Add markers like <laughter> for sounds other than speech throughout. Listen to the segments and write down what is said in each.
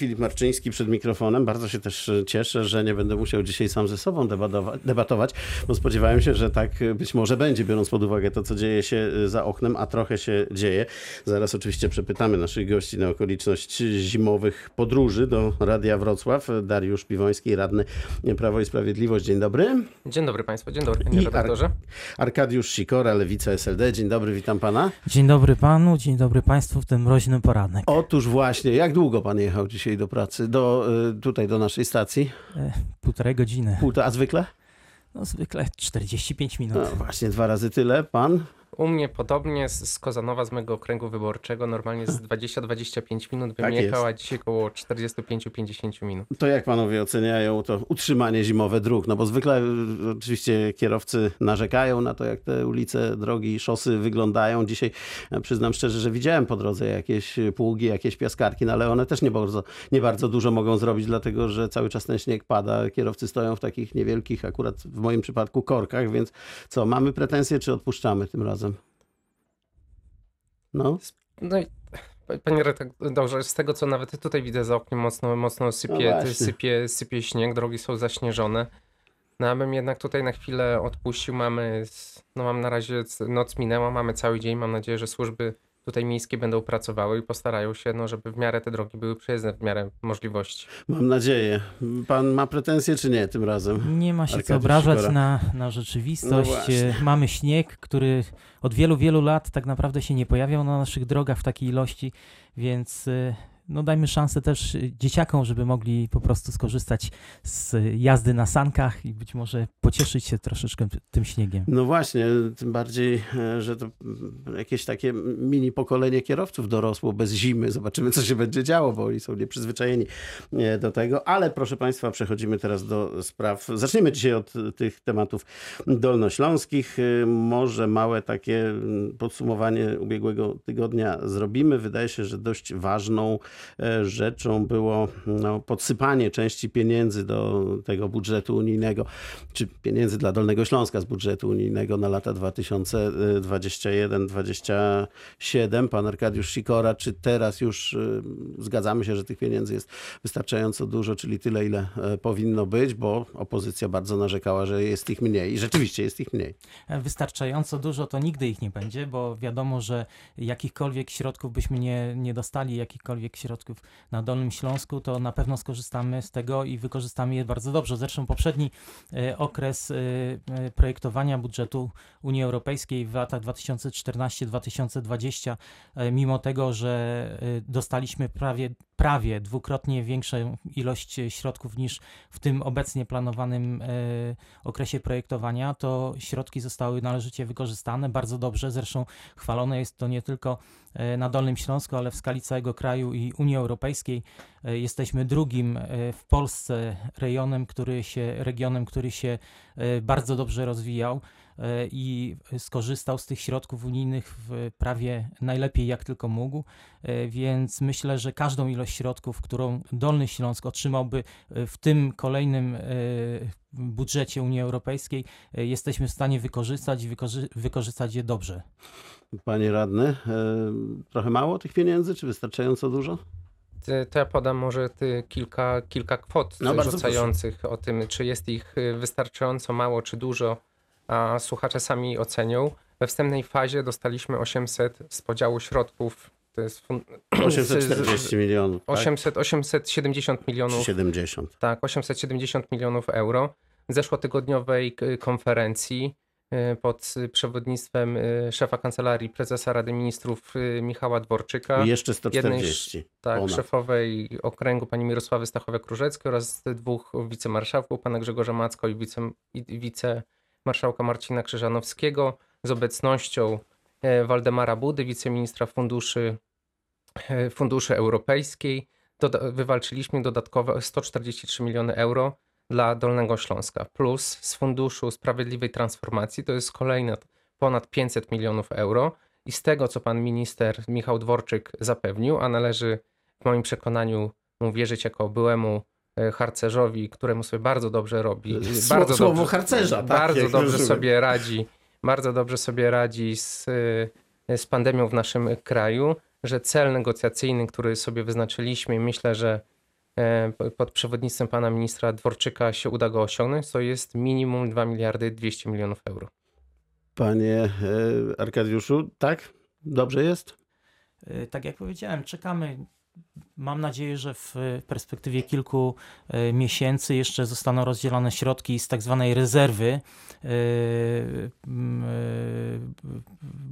Filip Marczyński przed mikrofonem. Bardzo się też cieszę, że nie będę musiał dzisiaj sam ze sobą debatować, bo spodziewałem się, że tak być może będzie, biorąc pod uwagę to, co dzieje się za oknem, a trochę się dzieje. Zaraz oczywiście przepytamy naszych gości na okoliczność zimowych podróży do Radia Wrocław. Dariusz Piwoński, radny Prawo i Sprawiedliwość. Dzień dobry. Dzień dobry Państwu, dzień dobry panie redaktorze. Arkadiusz Sikora, Lewica SLD. Dzień dobry, witam pana. Dzień dobry panu, dzień dobry państwu w ten mroźny poranek. Otóż właśnie, jak długo pan jechał dzisiaj do pracy, do, y, tutaj do naszej stacji? E, półtorej godziny. Półtora, a zwykle? No zwykle 45 minut. No właśnie, dwa razy tyle. Pan? U mnie podobnie z, z Kozanowa, z mojego okręgu wyborczego, normalnie z <laughs> 20-25 minut bym Tak dzisiaj około 45-50 minut. To jak panowie oceniają to utrzymanie zimowe dróg? No bo zwykle y, oczywiście kierowcy narzekają na to, jak te ulice, drogi, szosy wyglądają. Dzisiaj e, przyznam szczerze, że widziałem po drodze jakieś pługi, jakieś piaskarki, no ale one też nie bardzo, nie bardzo dużo mogą zrobić, dlatego że cały czas ten śnieg pada. Kierowcy stoją w takich niewielkich, akurat w moim przypadku, korkach, więc co, mamy pretensje, czy odpuszczamy tym razem? No, No i Panie redaktorze, z tego co nawet tutaj widzę za oknem mocno, mocno No sypie, właśnie. sypie, sypie śnieg, drogi są zaśnieżone. No abym jednak tutaj na chwilę odpuścił, mamy, no mam na razie, noc minęła, mamy cały dzień, mam nadzieję, że służby tutaj miejskie będą pracowały i postarają się, no żeby w miarę te drogi były przejezdne, w miarę możliwości. mam nadzieję. Pan ma pretensje, czy nie tym razem? Nie ma się Arkadiusz co obrażać na, na No rzeczywistość. właśnie. E, Mamy śnieg, który od wielu, wielu lat tak naprawdę się nie pojawiał na naszych drogach w takiej ilości, więc e, no dajmy szansę też dzieciakom, żeby mogli po prostu skorzystać z jazdy na sankach i być może pocieszyć się troszeczkę tym śniegiem. No właśnie, tym bardziej, e, że to mm, jakieś takie mini pokolenie kierowców dorosło bez zimy. Zobaczymy, co się będzie działo, bo oni są nieprzyzwyczajeni e, do tego. Ale proszę Państwa, przechodzimy teraz do spraw. Zaczniemy dzisiaj od tych tematów dolnośląskich. E, Może małe takie mm, podsumowanie ubiegłego tygodnia zrobimy. Wydaje się, że dość ważną rzeczą było no, podsypanie części pieniędzy do tego budżetu unijnego czy pieniędzy dla Dolnego Śląska z budżetu unijnego na lata 2021-2027. Pan Arkadiusz Sikora, czy teraz już y, zgadzamy się, że tych pieniędzy jest wystarczająco dużo, czyli tyle, ile e, powinno być, bo opozycja bardzo narzekała, że jest ich mniej i rzeczywiście jest ich mniej. E, Wystarczająco dużo to nigdy ich nie będzie, bo wiadomo, że jakichkolwiek środków byśmy nie, nie dostali, jakichkolwiek środków na Dolnym Śląsku, to na pewno skorzystamy z tego i wykorzystamy je bardzo dobrze. Zresztą poprzedni e, okres e, e, projektowania budżetu Unii Europejskiej w latach 2014-2020, e, mimo tego, że dostaliśmy prawie, prawie dwukrotnie większą ilość środków niż w tym obecnie planowanym okresie projektowania, to środki zostały należycie wykorzystane, bardzo dobrze. Zresztą chwalone jest to nie tylko na Dolnym Śląsku, ale w skali całego kraju i Unii Europejskiej. E, Jesteśmy drugim e, w Polsce rejonem, który się, regionem, który się e, bardzo dobrze rozwijał e, i skorzystał z tych środków unijnych w prawie najlepiej jak tylko mógł, E, więc myślę, że każdą ilość środków, którą Dolny Śląsk otrzymałby e, w tym kolejnym e, budżecie Unii Europejskiej, e, jesteśmy w stanie wykorzystać i wykorzy- wykorzystać je dobrze. Panie radny, e, trochę mało tych pieniędzy, czy wystarczająco dużo? To ja podam może ty kilka, kilka kwot No, rzucających o tym, czy jest ich y, wystarczająco mało, czy dużo, a słuchacze sami ocenią. We wstępnej fazie dostaliśmy 800 z podziału środków, to jest fun- <clears throat> 840 milionów. Tak? 800, 870 Czy milionów 70. Tak, 870 milionów euro. Zeszłotygodniowej k- konferencji y, pod y, przewodnictwem y, szefa kancelarii prezesa Rady Ministrów y, Michała Dworczyka, I jeszcze jednej 140. tak, ponad. szefowej okręgu pani Mirosławy Stachowe-Króżeckiej oraz dwóch wicemarszałków, pana Grzegorza Macko i, wice, i wicemarszałka Marcina Krzyżanowskiego z obecnością e, Waldemara Budy, wiceministra funduszy, e, funduszy europejskiej. Doda- wywalczyliśmy dodatkowe 143 miliony euro dla Dolnego Śląska. Plus z Funduszu Sprawiedliwej Transformacji to jest kolejne ponad 500 milionów euro. I z tego, co pan minister Michał Dworczyk zapewnił, a należy w moim przekonaniu mu wierzyć jako byłemu e, harcerzowi, któremu sobie bardzo dobrze robi. Sło- bardzo słowo dobrze, harcerza, tak, Bardzo dobrze rozumiem. sobie radzi, bardzo dobrze sobie radzi z, e, z pandemią w naszym kraju, że cel negocjacyjny, który sobie wyznaczyliśmy, myślę, że pod przewodnictwem pana ministra Dworczyka się uda go osiągnąć, to jest minimum 2 miliardy 200 milionów euro. Panie e, Arkadiuszu, tak? Dobrze jest? Y, Tak jak powiedziałem, czekamy. Mam nadzieję, że w perspektywie kilku y, miesięcy jeszcze zostaną rozdzielone środki z tak zwanej rezerwy m, y,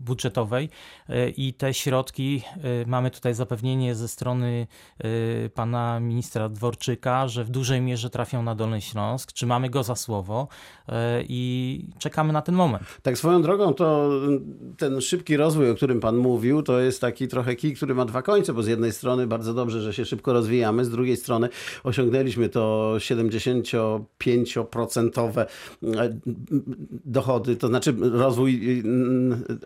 budżetowej i te środki, mamy tutaj zapewnienie ze strony pana ministra Dworczyka, że w dużej mierze trafią na Dolny Śląsk. Trzymamy go za słowo i czekamy na ten moment. Tak swoją drogą to ten szybki rozwój, o którym pan mówił, to jest taki trochę kij, który ma dwa końce, bo z jednej strony bardzo dobrze, że się szybko rozwijamy, z drugiej strony osiągnęliśmy to 75% dochody, to znaczy rozwój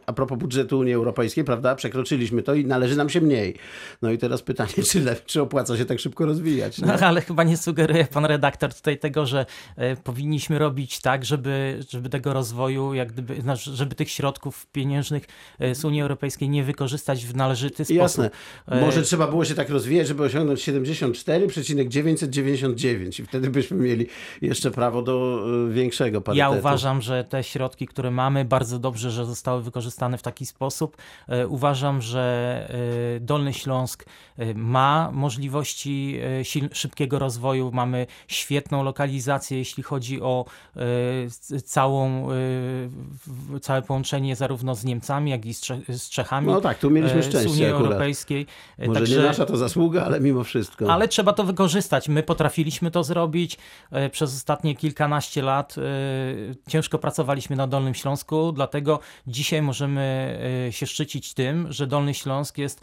a propos budżetu Unii Europejskiej, prawda? Przekroczyliśmy to i należy nam się mniej. No i teraz pytanie, czy, czy opłaca się tak szybko rozwijać? No, ale chyba nie sugeruje pan redaktor tutaj tego, że e, powinniśmy robić tak, żeby, żeby tego rozwoju, jak gdyby, żeby tych środków pieniężnych e, z Unii Europejskiej nie wykorzystać w należyty sposób. Jasne. E, Może trzeba było się tak rozwijać, żeby osiągnąć 74,999 i wtedy byśmy mieli jeszcze prawo do e, większego Ja parytetu. uważam, że te środki, które mamy, bardzo dobrze, że zostały wykorzystane w taki sposób. E, Uważam, że e, Dolny Śląsk ma możliwości szybkiego rozwoju. Mamy świetną lokalizację, jeśli chodzi o całą, całe połączenie zarówno z Niemcami, jak i z, Cze- z Czechami. No tak, tu mieliśmy e, z Unii szczęście. Europejskiej. Może nie nasza to zasługa, ale mimo wszystko. ale trzeba to wykorzystać. My potrafiliśmy to zrobić e, przez ostatnie kilkanaście lat. e, Ciężko pracowaliśmy na Dolnym Śląsku, dlatego dzisiaj możemy e, się szczycić tym, że Dolny Śląsk jest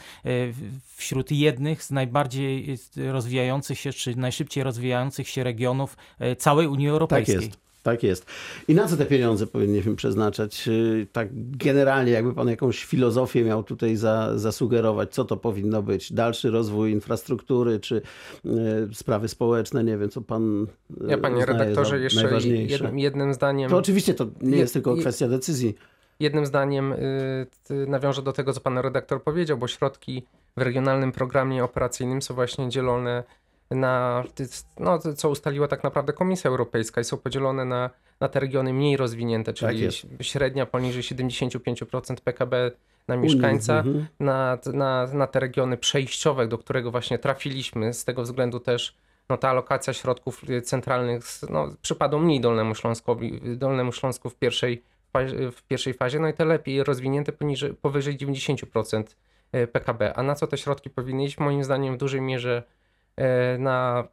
wśród jednych z najbardziej rozwijających się, czy najszybciej rozwijających się regionów całej Unii tak Europejskiej. jest. Tak jest. I na co te pieniądze powinniśmy przeznaczać? Yy, Tak generalnie, jakby pan jakąś filozofię miał tutaj za, zasugerować, co to powinno być? Dalszy rozwój infrastruktury, czy yy, sprawy społeczne? Nie wiem, co pan yy, Ja panie redaktorze jeszcze jednym, jednym zdaniem... To oczywiście to nie Je- jest tylko kwestia decyzji. Jednym zdaniem y, y, nawiążę do tego, co pan redaktor powiedział, bo środki w regionalnym programie operacyjnym są właśnie dzielone na, no, co ustaliła tak naprawdę Komisja Europejska i są podzielone na, na te regiony mniej rozwinięte, czyli jest. średnia poniżej 75% PKB na mieszkańca, Mhm. na, na, na te regiony przejściowe, do którego właśnie trafiliśmy. Z tego względu też no, ta alokacja środków y, centralnych no, przypadła mniej Dolnemu Śląskowi, Dolnemu Śląsku w pierwszej, w pierwszej fazie, no i te lepiej rozwinięte poniżej, powyżej 90% PKB. A na co te środki powinny iść? Moim zdaniem w dużej mierze na,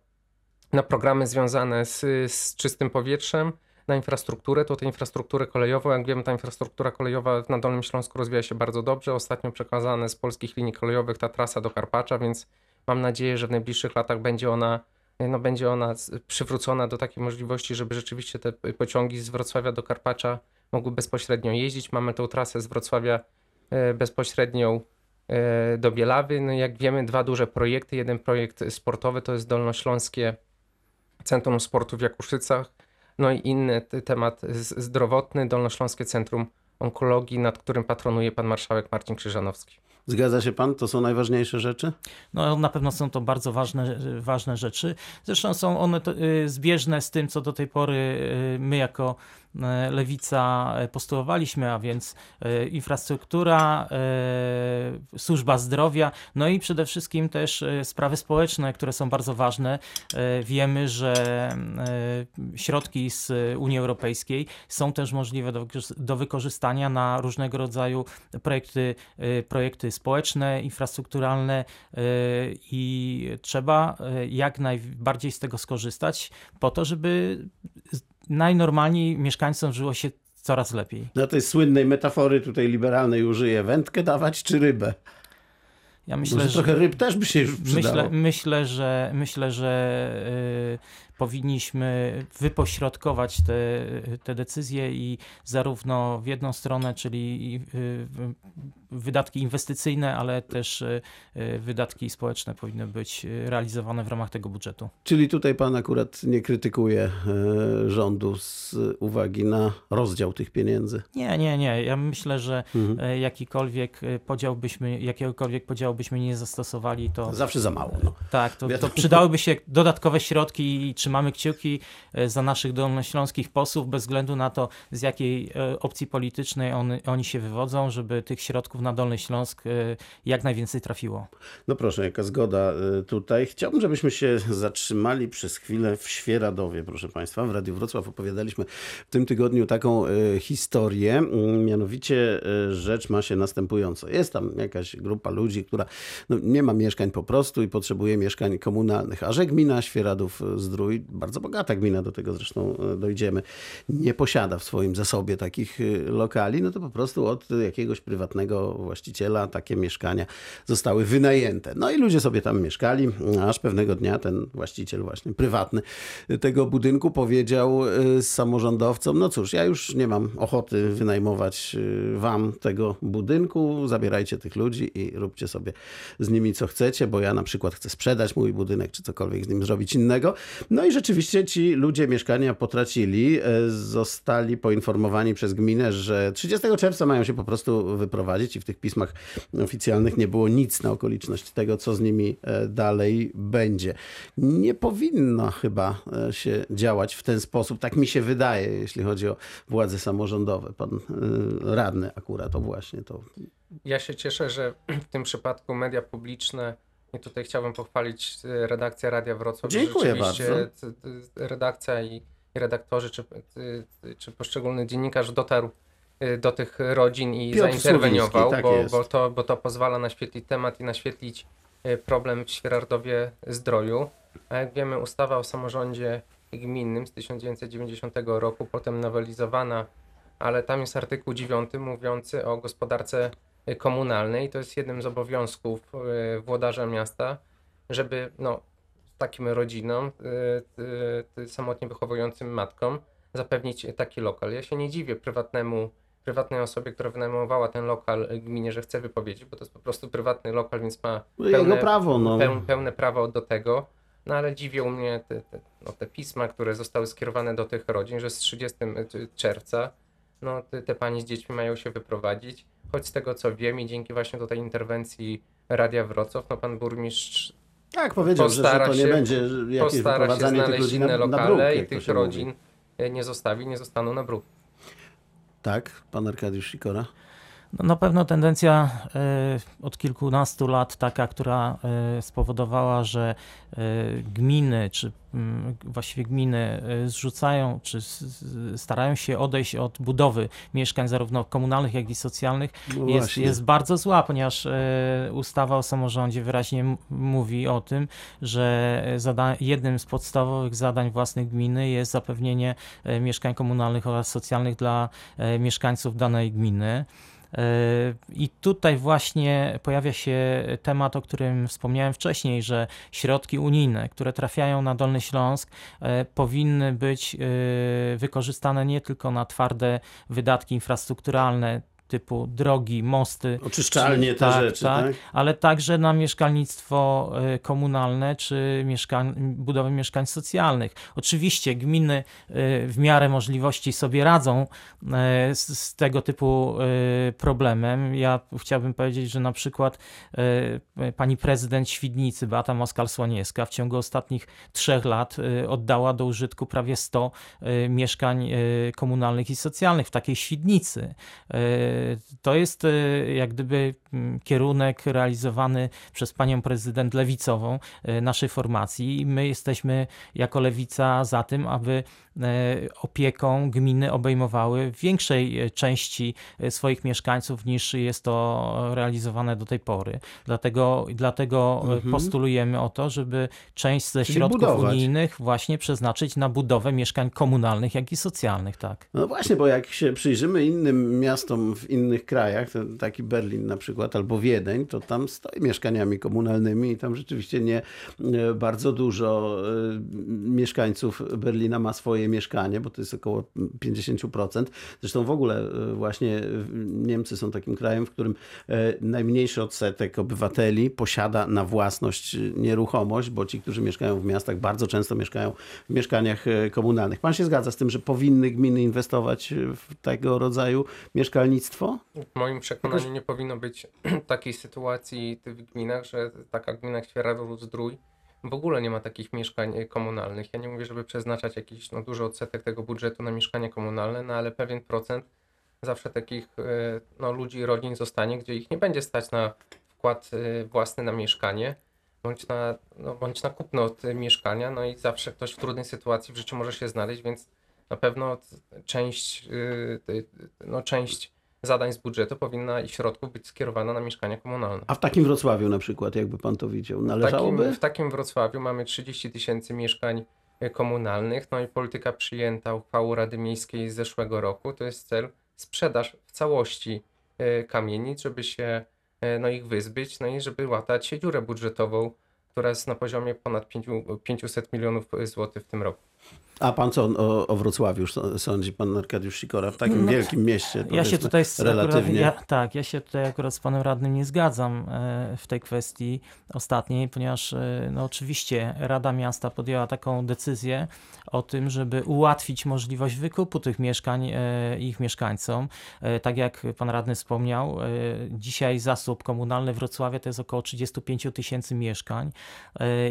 na programy związane z, z czystym powietrzem, na infrastrukturę, to tę infrastrukturę kolejową. Jak wiemy, ta infrastruktura kolejowa na Dolnym Śląsku rozwija się bardzo dobrze. Ostatnio przekazane z polskich linii kolejowych ta trasa do Karpacza, więc mam nadzieję, że w najbliższych latach będzie ona, no, będzie ona przywrócona do takiej możliwości, żeby rzeczywiście te pociągi z Wrocławia do Karpacza mogły bezpośrednio jeździć. Mamy tą trasę z Wrocławia e, bezpośrednią e, do Bielawy. No, jak wiemy, dwa duże projekty. Jeden projekt sportowy to jest Dolnośląskie Centrum Sportu w Jakuszycach, no i inny temat zdrowotny, Dolnośląskie Centrum Onkologii, nad którym patronuje pan marszałek Marcin Krzyżanowski. Zgadza się pan? To są najważniejsze rzeczy? No, na pewno są to bardzo ważne, ważne rzeczy. Zresztą są one to, y, zbieżne z tym, co do tej pory y, my jako y, lewica y, postulowaliśmy, a więc y, infrastruktura, służba zdrowia, no i przede wszystkim też sprawy społeczne, które są bardzo ważne. Wiemy, że środki z Unii Europejskiej są też możliwe do, do wykorzystania na różnego rodzaju projekty, projekty społeczne, infrastrukturalne i trzeba jak najbardziej z tego skorzystać po to, żeby najnormalniej mieszkańcom żyło się coraz lepiej. Do tej słynnej metafory tutaj liberalnej użyję. Wędkę dawać czy rybę? Ja Myślę, myślę, Może że trochę ryb też by się już przydało. Myślę, myślę, że, myślę, że y, powinniśmy wypośrodkować te, te decyzje i zarówno w jedną stronę, czyli y, wydatki inwestycyjne, ale też y, y, wydatki społeczne powinny być realizowane w ramach tego budżetu. Czyli tutaj pan akurat nie krytykuje e, rządu z uwagi na rozdział tych pieniędzy. Nie, nie, nie. Ja myślę, że Mhm. e, jakikolwiek e, podział byśmy, jakiegokolwiek podziału byśmy nie zastosowali, to Zawsze za mało. No. tak, to, to przydałyby się dodatkowe środki i trzymamy kciuki e, za naszych dolnośląskich posłów, bez względu na to, z jakiej e, opcji politycznej on, oni się wywodzą, żeby tych środków na Dolny Śląsk e, jak najwięcej trafiło. No proszę, jaka zgoda tutaj. Chciałbym, żebyśmy się zatrzymali przez chwilę w Świeradowie, proszę Państwa. W Radiu Wrocław opowiadaliśmy w tym tygodniu taką historię. Mm, Mianowicie rzecz ma się następująco. Jest tam jakaś grupa ludzi, która no, nie ma mieszkań po prostu i potrzebuje mieszkań komunalnych. A że gmina Świeradów-Zdrój, bardzo bogata gmina, do tego zresztą y, dojdziemy, nie posiada w swoim zasobie takich y, lokali, no to po prostu od jakiegoś prywatnego właściciela takie mieszkania zostały wynajęte. No i ludzie sobie tam mieszkali, aż pewnego dnia ten właściciel właśnie prywatny tego budynku powiedział y, samorządowcom, no cóż, ja już nie mam ochoty wynajmować wam tego budynku, zabierajcie tych ludzi i róbcie sobie z nimi co chcecie, bo ja na przykład chcę sprzedać mój budynek, czy cokolwiek z nim zrobić innego. No i rzeczywiście ci ludzie mieszkania potracili, y, zostali poinformowani przez gminę, że 30 czerwca mają się po prostu wyprowadzić i w tych pismach oficjalnych nie było nic na okoliczność tego, co z nimi e, dalej będzie. Nie powinno chyba e, się działać w ten sposób, tak mi się wydaje, jeśli chodzi o władze samorządowe. Pan e, radny akurat to właśnie to. Ja się cieszę, że w tym przypadku media publiczne, i tutaj chciałbym pochwalić e, redakcję Radia Wrocław. Dziękuję bardzo. Redakcja i, redaktorzy, czy, czy poszczególny dziennikarz dotarł e, do tych rodzin i Piotr zainterweniował, tak bo, bo, to, bo to pozwala naświetlić temat i naświetlić e, problem w Świerardowie Zdroju. A jak wiemy, ustawa o samorządzie gminnym z 1990 roku, potem nowelizowana, ale tam jest artykuł 9 mówiący o gospodarce y, komunalnej. To jest jednym z obowiązków y, włodarza miasta, żeby no, takim rodzinom, y, y, y, samotnie wychowującym matkom zapewnić taki lokal. Ja się nie dziwię prywatnemu, prywatnej osobie, która wynajmowała ten lokal y, gminie, że chce wypowiedzieć, bo to jest po prostu prywatny lokal, więc ma Jego pełne, prawo, no. peł, pełne prawo do tego. No ale dziwią mnie te, te, no, te pisma, które zostały skierowane do tych rodzin, że z 30 czerwca no, te, te pani z dziećmi mają się wyprowadzić. Choć z tego co wiem i dzięki właśnie tej interwencji Radia Wrocław, no pan burmistrz Tak, powiedział, że, że Postara to nie się- będzie jakieś postara się wyprowadzanie tych znaleźć ludzi inne na, na lokale bruk, i tych rodzin Mówi. e, nie zostawi, nie zostaną na bruk. Tak, pan Arkadiusz Sikora. No, na pewno tendencja e, od kilkunastu lat taka, która e, spowodowała, że e, gminy, czy mm, właściwie gminy zrzucają, czy starają się odejść od budowy mieszkań zarówno komunalnych, jak i socjalnych, No jest, jest bardzo zła, ponieważ ustawa o samorządzie wyraźnie mówi o tym, że jednym z podstawowych zadań własnych gminy jest zapewnienie mieszkań komunalnych oraz socjalnych dla mieszkańców danej gminy. E, I tutaj właśnie pojawia się temat, o którym wspomniałem wcześniej, że środki unijne, które trafiają na Dolny Śląsk, e, powinny być e, wykorzystane nie tylko na twarde wydatki infrastrukturalne typu drogi, mosty, Oczyszczalnie Czy- te tak, rzeczy, tak? tak. ale także na mieszkalnictwo e, komunalne czy mieszkań, budowę mieszkań socjalnych. Oczywiście gminy e, w miarę możliwości sobie radzą e, z, z tego typu problemem. Ja chciałbym powiedzieć, że na przykład pani prezydent Świdnicy, Beata Moskal-Słoniewska w ciągu ostatnich trzech lat oddała do użytku prawie 100 e, mieszkań komunalnych i socjalnych w takiej Świdnicy. To jest e, jak gdyby kierunek realizowany przez panią prezydent lewicową e, naszej formacji i my jesteśmy jako lewica za tym, aby e, opieką gminy obejmowały w większej e, części swoich mieszkańców niż jest to realizowane do tej pory. Dlatego, dlatego Mhm. postulujemy o to, żeby część ze Czyli środków budować. unijnych właśnie przeznaczyć na budowę mieszkań komunalnych, jak i socjalnych, tak. No właśnie, bo jak się przyjrzymy innym miastom w innych krajach, taki Berlin na przykład albo Wiedeń, to tam stoi mieszkaniami komunalnymi i tam rzeczywiście nie e, bardzo dużo e, mieszkańców Berlina ma swoje mieszkanie, bo to jest około 50%. Zresztą w ogóle e, właśnie Niemcy są takim krajem, w którym najmniejszy odsetek obywateli posiada na własność nieruchomość, bo ci, którzy mieszkają w miastach, bardzo często mieszkają w mieszkaniach komunalnych. Pan się zgadza z tym, że powinny gminy inwestować w tego rodzaju mieszkalnictwo? W moim przekonaniu nie powinno być <clears throat> takiej sytuacji w gminach, że taka gmina jak Świeradów-Zdrój w ogóle nie ma takich mieszkań e, komunalnych. Ja nie mówię, żeby przeznaczać jakiś no, duży odsetek tego budżetu na mieszkania komunalne, no ale pewien procent zawsze takich e, no, ludzi, rodzin zostanie, gdzie ich nie będzie stać na wkład e, własny na mieszkanie, bądź na, no, bądź na kupno od mieszkania, no i zawsze ktoś w trudnej sytuacji w życiu może się znaleźć, więc na pewno część, no, część zadań z budżetu powinna i środków być skierowana na mieszkania komunalne. A w takim Wrocławiu na przykład, jakby pan to widział, W należałoby? takim, w takim Wrocławiu mamy 30 tysięcy mieszkań y, komunalnych, no i polityka przyjęta uchwałą Rady Miejskiej z zeszłego roku, to jest cel sprzedaż w całości y, kamienic, żeby się y, no, ich wyzbyć, no i żeby łatać dziurę budżetową, która jest na poziomie ponad 5, 500 milionów złotych w tym roku. A pan co o, o Wrocławiu sądzi, pan Arkadiusz Sikora, w takim No, wielkim mieście? Ja się tutaj z, akurat, relatywnie. ja, tak, ja się tutaj akurat z panem radnym nie zgadzam e, w tej kwestii ostatniej, ponieważ e, no oczywiście Rada Miasta podjęła taką decyzję o tym, żeby ułatwić możliwość wykupu tych mieszkań e, ich mieszkańcom. Tak jak pan radny wspomniał, dzisiaj zasób komunalny Wrocławia to jest około 35 tysięcy mieszkań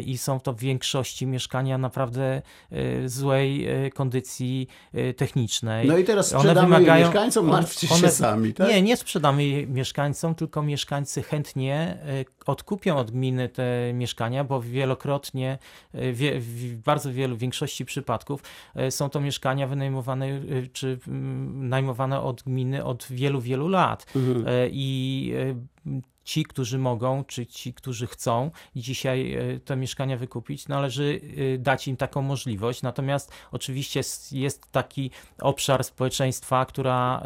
i są to w większości mieszkania naprawdę e, złej e, kondycji e, technicznej. No i teraz One sprzedamy je wymagają- mieszkańcom, one- martwcie się one- sami, tak? Nie, nie sprzedamy je mieszkańcom, tylko mieszkańcy chętnie y, odkupią od gminy te mieszkania, bo wielokrotnie, wie, w bardzo wielu, większości przypadków są to mieszkania wynajmowane czy najmowane od gminy od wielu, wielu lat. Mhm. E, I e, ci, którzy mogą, czy ci, którzy chcą dzisiaj e, te mieszkania wykupić, należy e, dać im taką możliwość. Natomiast oczywiście jest taki obszar społeczeństwa, która,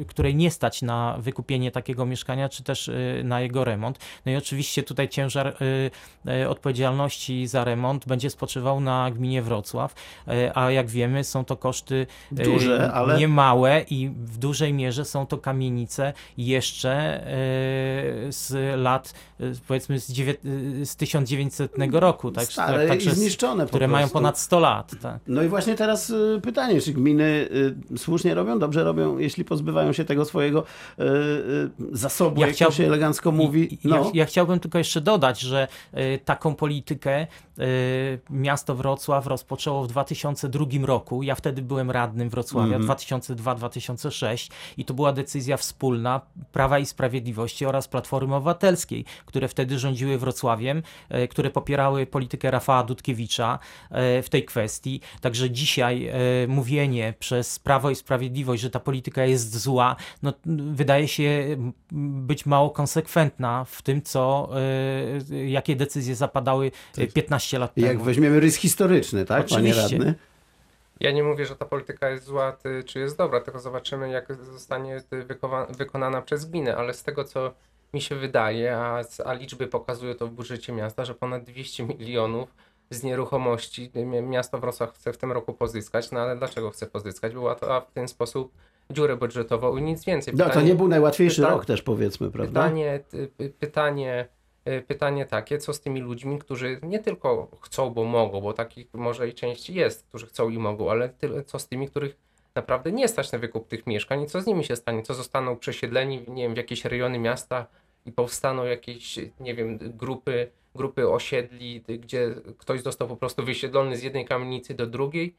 e, której nie stać na wykupienie takiego mieszkania, czy też na jego remont. No i oczywiście tutaj ciężar odpowiedzialności za remont będzie spoczywał na gminie Wrocław, a jak wiemy są to koszty Duże, ale- nie małe i w dużej mierze są to kamienice jeszcze z lat e, powiedzmy z, dziewię- e, z 1900 roku, tak, Stare także i z- zniszczone po które mają ponad 100 lat. Tak. No i właśnie teraz y, pytanie, czy gminy słusznie robią, dobrze robią, jeśli pozbywają się tego swojego zasobu, Ja jak chciałbym- to się elegancko mówi. No. Ja, ja chciałbym tylko jeszcze dodać, że e, taką politykę e, miasto Wrocław rozpoczęło w 2002 roku. Ja wtedy byłem radnym Wrocławia, Mhm. 2002-2006 i to była decyzja wspólna Prawa i Sprawiedliwości oraz Platformy Obywatelskiej, które wtedy rządziły Wrocławiem, e, które popierały politykę Rafała Dudkiewicza e, w tej kwestii. Także dzisiaj e, mówienie przez Prawo i Sprawiedliwość, że ta polityka jest zła, no, wydaje się być mało konsekwentna w tym, co, jakie decyzje zapadały e, 15 lat Jak temu. weźmiemy rys historyczny, tak, panie Oczywiście. radny? Ja nie mówię, że ta polityka jest zła, ty, czy jest dobra, tylko zobaczymy, jak zostanie wykonana przez gminę, ale z tego, co mi się wydaje, a, a liczby pokazują to w budżecie miasta, że ponad 200 milionów z nieruchomości mi- miasto Wrocław chce w tym roku pozyskać, no ale dlaczego chce pozyskać? Była to a w ten sposób dziurę budżetową i nic więcej. No to nie był najłatwiejszy rok też powiedzmy, prawda? Pytanie, pytanie, y, pytanie takie, co z tymi ludźmi, którzy nie tylko chcą, bo mogą, bo takich może i części jest, którzy chcą i mogą, ale tyle, co z tymi, których naprawdę nie stać na wykup tych mieszkań i co z nimi się stanie, co zostaną przesiedleni, nie wiem, w jakieś rejony miasta i powstaną jakieś, nie wiem, grupy, grupy osiedli, gdzie ktoś został po prostu wysiedlony z jednej kamienicy do drugiej,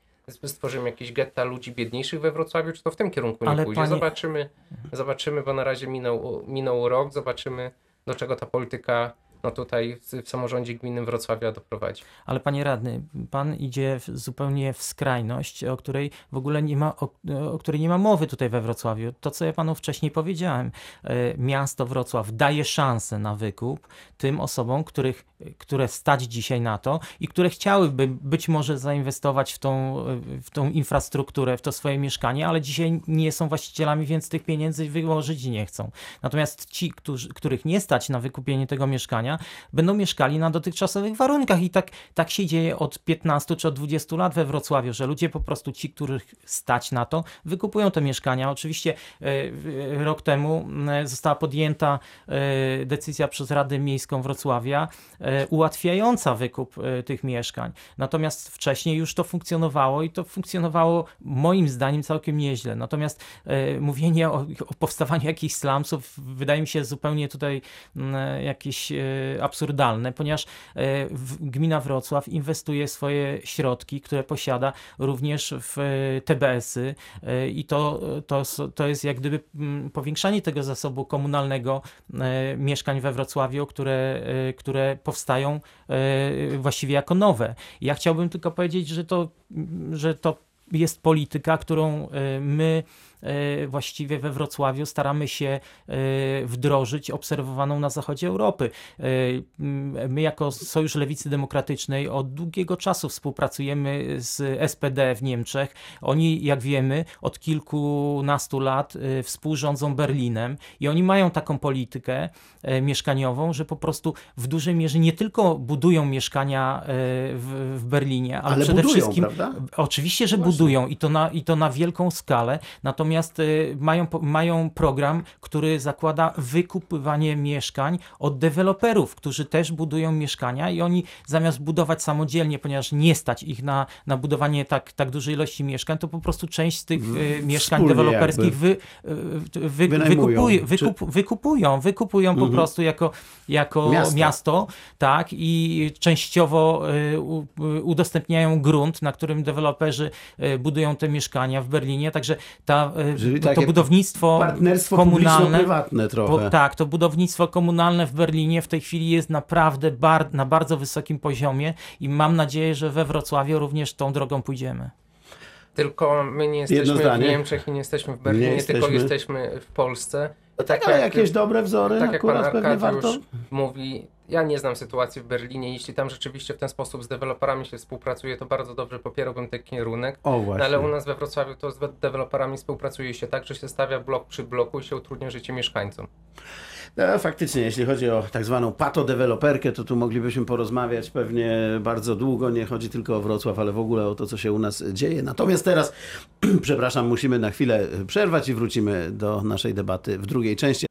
stworzymy jakieś getta ludzi biedniejszych we Wrocławiu, czy to w tym kierunku nie Ale pójdzie? panie- Zobaczymy, zobaczymy, bo na razie minął, minął rok, zobaczymy do czego ta polityka no tutaj w, samorządzie gminnym Wrocławia doprowadzi. Ale panie radny, pan idzie w, zupełnie w skrajność, o której w ogóle nie ma, o, o której nie ma mowy tutaj we Wrocławiu. To, co ja panu wcześniej powiedziałem. E, Miasto Wrocław daje szansę na wykup tym osobom, których, które stać dzisiaj na to i które chciałyby być może zainwestować w tą, w tą infrastrukturę, w to swoje mieszkanie, ale dzisiaj nie są właścicielami, więc tych pieniędzy wyłożyć nie chcą. Natomiast ci, którzy, których nie stać na wykupienie tego mieszkania, będą mieszkali na dotychczasowych warunkach. I tak, tak się dzieje od 15 czy od 20 lat we Wrocławiu, że ludzie po prostu, ci, których stać na to, wykupują te mieszkania. Oczywiście e, w- rok temu m, została podjęta e, decyzja przez Radę Miejską Wrocławia e, ułatwiająca wykup e, tych mieszkań. Natomiast wcześniej już to funkcjonowało i to funkcjonowało moim zdaniem całkiem nieźle. Natomiast e, mówienie o, o powstawaniu jakichś slumsów wydaje mi się zupełnie tutaj jakieś e, absurdalne, ponieważ e, gmina Wrocław inwestuje swoje środki, które posiada również w e, TBS-y e, i to, to, to jest jak gdyby mm, powiększanie tego zasobu komunalnego mieszkań we Wrocławiu, które, które powstają właściwie jako nowe. Ja chciałbym tylko powiedzieć, że to, że to jest polityka, którą my właściwie we Wrocławiu staramy się e, wdrożyć, obserwowaną na zachodzie Europy. E, My jako Sojusz Lewicy Demokratycznej od długiego czasu współpracujemy z SPD w Niemczech. Oni, jak wiemy, od kilkunastu lat e, współrządzą Berlinem i oni mają taką politykę e, mieszkaniową, że po prostu w dużej mierze nie tylko budują mieszkania e, w, w Berlinie, ale, Ale przede budują, wszystkim prawda? Oczywiście, że Właśnie. budują i to, na, i to na wielką skalę, natomiast y, mają, po- mają program, który zakłada wykupywanie mieszkań od deweloperów, którzy też budują mieszkania i oni zamiast budować samodzielnie, ponieważ nie stać ich na, na budowanie tak, tak dużej ilości mieszkań, to po prostu część z tych y, mieszkań deweloperskich wy, y, wy, wykupuj, Czy- wykup, wykupują, wykupują po Mhm. prostu jako, jako Miasta. miasto, tak, i częściowo udostępniają grunt, na którym deweloperzy budują te mieszkania w Berlinie, także ta, Czyli to, to takie budownictwo Partnerstwo komunalne, publiczno-prywatne trochę. po, tak, to budownictwo komunalne w Berlinie w tej chwili jest naprawdę bar, na bardzo wysokim poziomie i mam nadzieję, że we Wrocławiu również tą drogą pójdziemy. Tylko my nie jesteśmy w. Niemczech i nie jesteśmy w Berlinie, Nie tylko jesteśmy. jesteśmy w Polsce. No I tak, ale jak- jakieś dobre wzory tak jak pan akurat pewnie Arkadiusz warto. mówi, ja nie znam sytuacji w Berlinie, jeśli tam rzeczywiście w ten sposób z deweloperami się współpracuje, to bardzo dobrze popierałbym ten kierunek. O No, właśnie. ale u nas we Wrocławiu to z deweloperami współpracuje się tak, że się stawia blok przy bloku i się utrudnia życie mieszkańcom. No, faktycznie, jeśli chodzi o tak zwaną patodeweloperkę, to tu moglibyśmy porozmawiać pewnie bardzo długo. Nie chodzi tylko o Wrocław, ale w ogóle o to, co się u nas dzieje. Natomiast teraz, <clears throat> przepraszam, musimy na chwilę przerwać i wrócimy do naszej debaty w drugiej części.